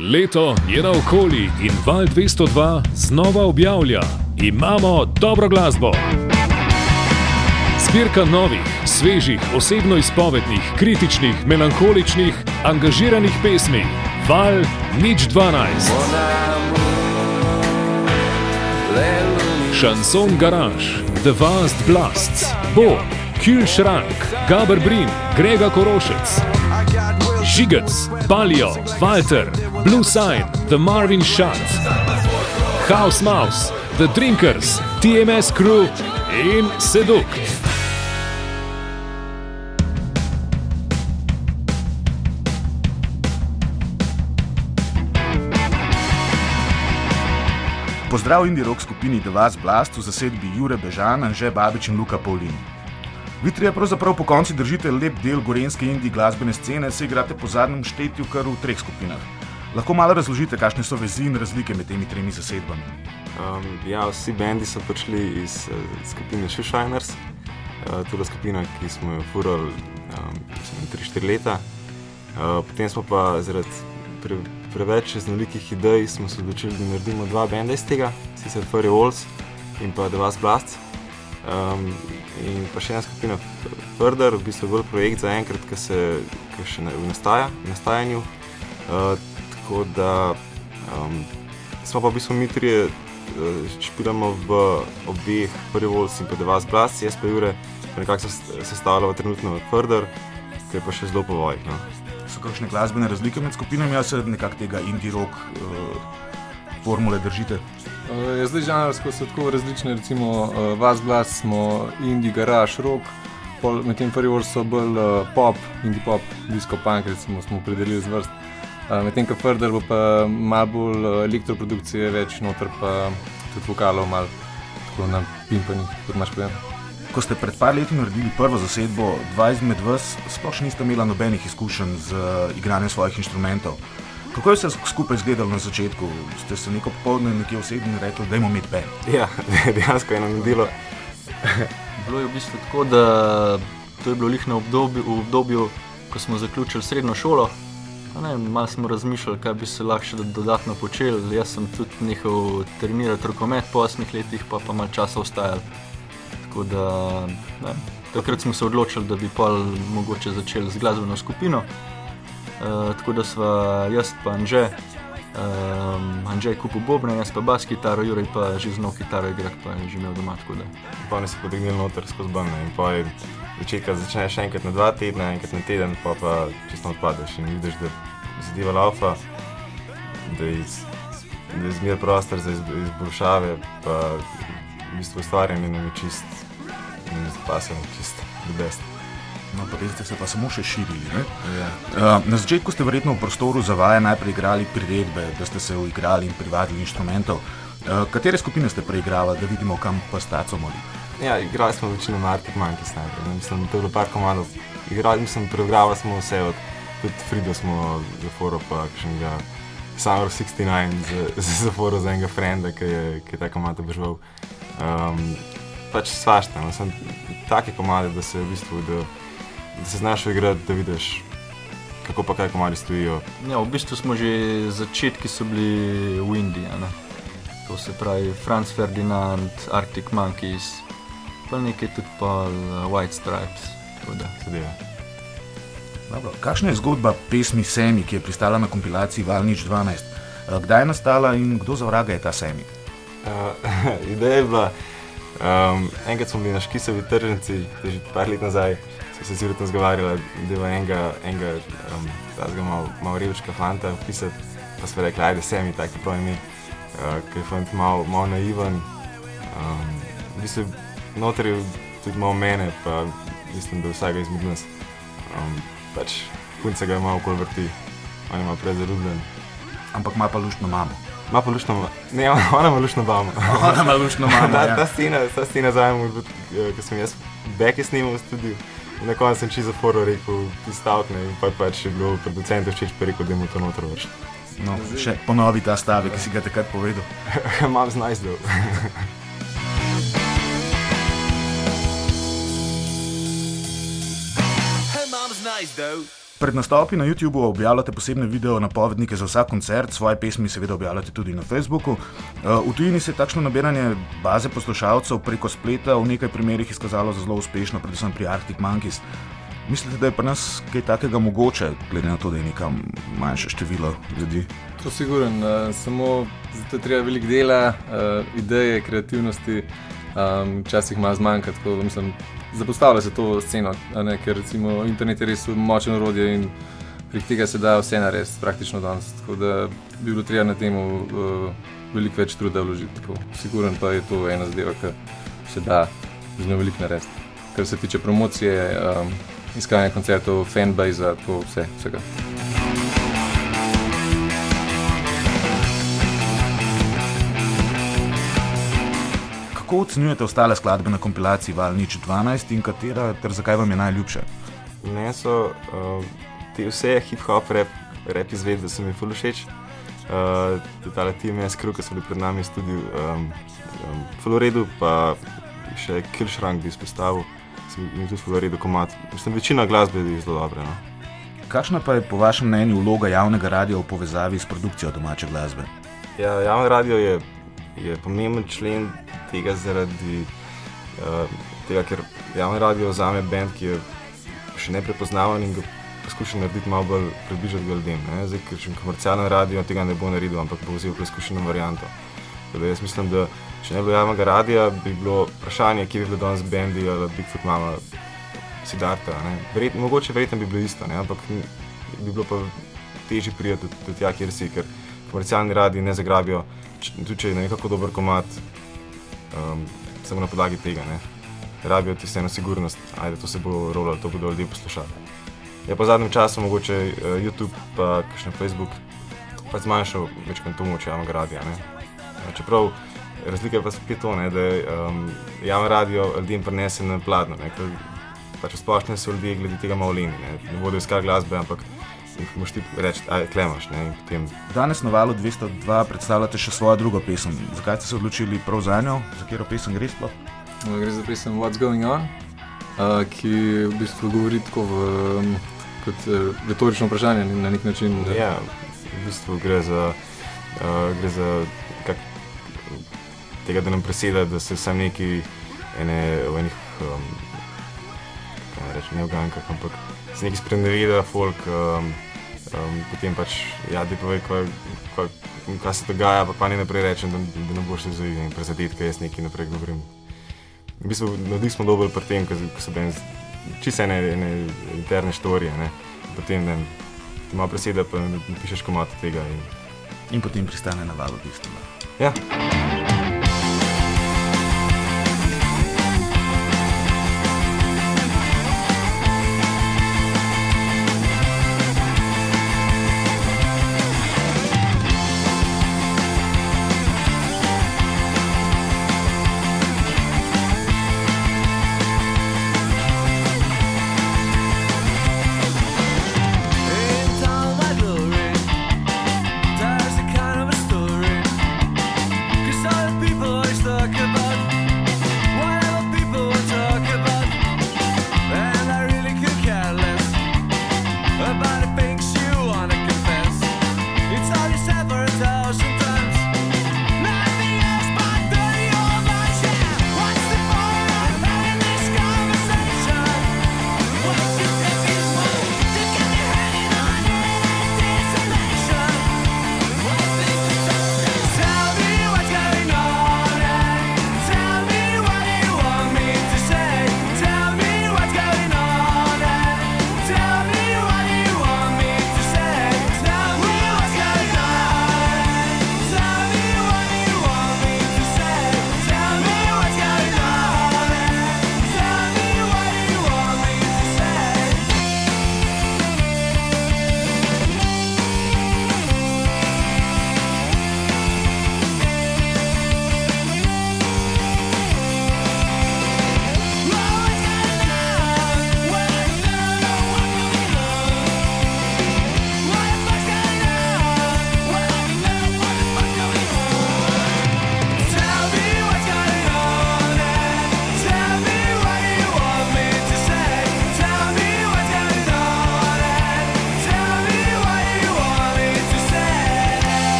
Leto je naokoli in Val 202 znova objavlja: Imamo dobro glasbo. Zbirka novih, svežih, osebno izpovednih, kritičnih, melankoličnih, angažiranih pesmi. Val nič 12. Šanson Garage, The Vast Blasts, Bo, Kühlschrank, Gaber Brin, Grega Korošec, Žigec, Palio, Walter, Blue Sign, The Marvin Shot, House Mouse, The Drinkers, TMS Crew in Seduct. Pozdrav indie rock skupini The Vast Blast v zasedbi Jure Bežan, Anže Babič in Luka Paulin. Vi trije pravzaprav po konci držite lep del gorenske indie glasbene scene, se igrate po zadnjem štetju kar v treh skupinah. Lahko malo razložite, kakšne so vezi in razlike med temi tremi zasedbami? Um, ja, vsi bendi so prišli iz uh, skupine Shushiners, uh, tudi skupina, ki smo jo furali um, 3-4 leta. Uh, potem smo pa zaradi pre, preveč raznolikih idej, smo se odločili, da naredimo dva benda iz tega, sicer Furry Walls in pa The Vast Blast. Um, in pa še ena skupina Further, v bistvu bolj projekt za enkrat, ki se ki še ne, v nastaja, v nastajanju. Uh, tako da um, smo pa v bistvu mi trije uh, špilamo v obeh Furry Walls in pa Vast Blast, jaz pa Jure, pa nekako se sestavljamo trenutno v Further, ki je pa še zelo povoj. No so kakšne glasbene razlike med skupinami, ali se nekako tega indie rock uh, formule držite? Uh, zdaj, žanrsko so tako različne, recimo uh, Vas Glas smo indie, garage, rock, medtem prvi vrst so bolj uh, pop, indie pop, disco punk, recimo smo opredelili z vrst. Uh, medtem ko Further bo pa malo bolj uh, elektroprodukcije, več noter pa tudi vokalov, malo tako na pimpanih, kot imaš povedano ko ste pred par leti naredili prvo zasedbo, dva izmed vas sploh niste imeli nobenih izkušenj z uh, igranjem svojih inštrumentov. Kako je se skupaj izgledalo na začetku? Ste se neko popoldne nekje usedli in rekli, da imamo med pen? Ja, dejansko je nam bilo. bilo je v bistvu tako, da to je bilo lihno obdobje, v obdobju, ko smo zaključili srednjo šolo. Malo smo razmišljali, kaj bi se lahko še dodatno počeli. Jaz sem tudi nehal trenirati rokomet po osmih letih, pa pa malo časa ostajal. Da, ne, takrat smo se odločili, da bi pa mogoče začeli z glasbeno skupino. E, tako da smo jaz pa Anže, um, Anže kupil Bobne, jaz pa bas kitaro, Jurek pa že znal kitaro igrati, pa je že imel doma. Pa ne si potegnil noter skozi banne in pa je začeka, začneš enkrat na dva tedna, enkrat na teden, pa pa čisto odpadeš in vidiš, da zadeva laufa, da je zmer prostor za izboljšave, pa v bistvu ustvarjanje nam je čisto in spasem čisto ljubest. No, potem ste se pa samo še širili. Ja. Uh, na začetku ste verjetno v prostoru za vaje najprej igrali priredbe, da ste se uigrali in privadili inštrumentov. Uh, katere skupine ste preigravali, da vidimo, kam pa staco moli? Ja, igrali smo večino Arctic Monkeys najprej. Mislim, to je bilo par komadov. Igrali smo, preigravali smo vse od tudi Frido smo za foro pa kakšnega Summer 69 za, za foro za enega frenda, ki je, ki je ta komad obržal. Um, pač svašta. No, sem taki komadi, da se v bistvu, da, da se znaš igrati, da vidiš, kako pa kaj komadi stojijo. Ja, v bistvu smo že začetki so bili v Indiji. Ne? To se pravi Franz Ferdinand, Arctic Monkeys, pa nekaj tudi pa uh, White Stripes. Kakšna je zgodba pesmi Semi, ki je pristala na kompilaciji Valnič 12? Uh, kdaj je nastala in kdo za vraga je ta Semi? Uh, ideja je bila. Um, enkrat smo bili na Škisovi tržnici, že par let nazaj, smo se zelo razgovarjali, da je enega, enega um, tega malo mal revčka fanta pisati, pa smo rekli, ajde se mi tako pravi mi, uh, ker je fant malo mal naiven. Um, v bistvu noter je tudi malo mene, pa mislim, da vsega izmed nas. Um, pač punce ga malo okol vrti, on je malo prezaljubljen. Ampak ima pa luštno mamo. Ma pa lušno, ne, ona ima lušno bamo. Ona ima lušno bamo. ta, ja. ta scena, ta scena zajemo, ko sem jaz beke snimal v studiu. Na koncu sem čisto foro rekel, ti stavek ne, in pa pač je bilo producentu všeč, pa rekel, da mu to noter vrši. No, še ponovi ta stavek, ki si ga takrat povedal. Imam znaj. Hey, mom's nice though. Pred nastopi na YouTubu objavljate posebne video napovednike za vsak koncert, svoje pesmi seveda objavljate tudi na Facebooku. Eh, v tujini se je takšno nabiranje baze poslušalcev preko spleta v nekaj primerjih izkazalo za zelo uspešno, predvsem pri Arctic Monkeys. Mislite, da je pri nas kaj takega mogoče, glede na to, da je nekam manjše število ljudi? To je siguren, uh, samo zato je treba veliko dela, uh, ideje, kreativnosti, um, včasih malo zmanjka. Tako, mislim, zapostavlja se to sceno, ne, ker recimo internet je res močno orodje in prek tega se da vse narediti, praktično danes. Tako da bi bilo treba na tem uh, veliko več truda vložiti. Siguren pa je to ena zadeva, ki se da z njo veliko narediti. Kar se tiče promocije, um, iskanja koncertov, fanbase, tako vse, vsega. Kako ocenjujete ostale skladbe na kompilaciji Val Nič 12 in katera ter zakaj vam je najljubša? Mene so uh, te vse hip-hop rap, rap izvedbe, so mi ful všeč. Uh, Tale tim je skru, ki so bili pred nami v studiu, um, um, ful v redu, pa še Kiršrank bi izpostavil, se mi tudi ful v redu komat. Mislim, večina glasbe je zelo dobra. No. Kakšna pa je po vašem mnenju vloga javnega radia v povezavi s produkcijo domače glasbe? Ja, javno radio je, je pomemben člen tega, zaradi uh, tega, ker javno radio vzame bend, ki je še ne prepoznaven in ga poskuša narediti malo bolj približati ljudem. ne. Zdaj, ker če komercialno radio tega ne bo naredil, ampak bo vzel preizkušeno varianto. Tako Da jaz mislim, da če ne bi bilo javnega radia, bi bilo vprašanje, kje bi bilo danes bendi ali Bigfoot Mama, Sidarta. a ne. Verjet, mogoče verjetno bi bilo isto, ne? ampak bi bilo pa težje prijeti do, do tja, kjer si, ker komercialni radiji ne zagrabijo, tudi če je ne nekako dober komat, um, samo na podlagi tega. Ne? Rabijo ti eno sigurnost, ajde, to se bo rolalo, to bodo ljudje poslušali. Je pa v zadnjem času mogoče uh, YouTube, pa še Facebook, pa zmanjšal večkrat to moč javnega radia. Ne? Ja, Čeprav razlika je pa spet to, ne, da um, javno radio ljudem prenese na pladno. Ne, ker pač v splošnem so ljudje glede tega malo leni. Ne, ne bodo iskali glasbe, ampak jih moš ti reči, klemaš. Ne, in potem, Danes na valu 202 predstavljate še svojo drugo pesem. Zakaj ste se odločili prav za njo, za katero pesem gre sploh? No, Gre za pesem What's Going On, uh, ki v bistvu govori tako v, um, kot uh, retorično vprašanje na nek način. da- ja, v bistvu gre za, uh, gre za kak, tega, da nam preseda, da se vsem neki ene, v enih, um, kaj rečem, ne v gankah, ampak se neki spreneveda, folk, um, um, potem pač, ja, ti pove, kaj, kaj, kaj se dogaja, pa pa ne naprej rečem, da, da ne boš zavedel in prezadet, kaj jaz nekaj naprej govorim. V bistvu, navdih smo dobili pri tem, ko so bili čisto ene, ene interne štorije, ne. Potem, ne, ti malo preseda, pa napišeš komat tega in In potem pristane na valu 202. ja.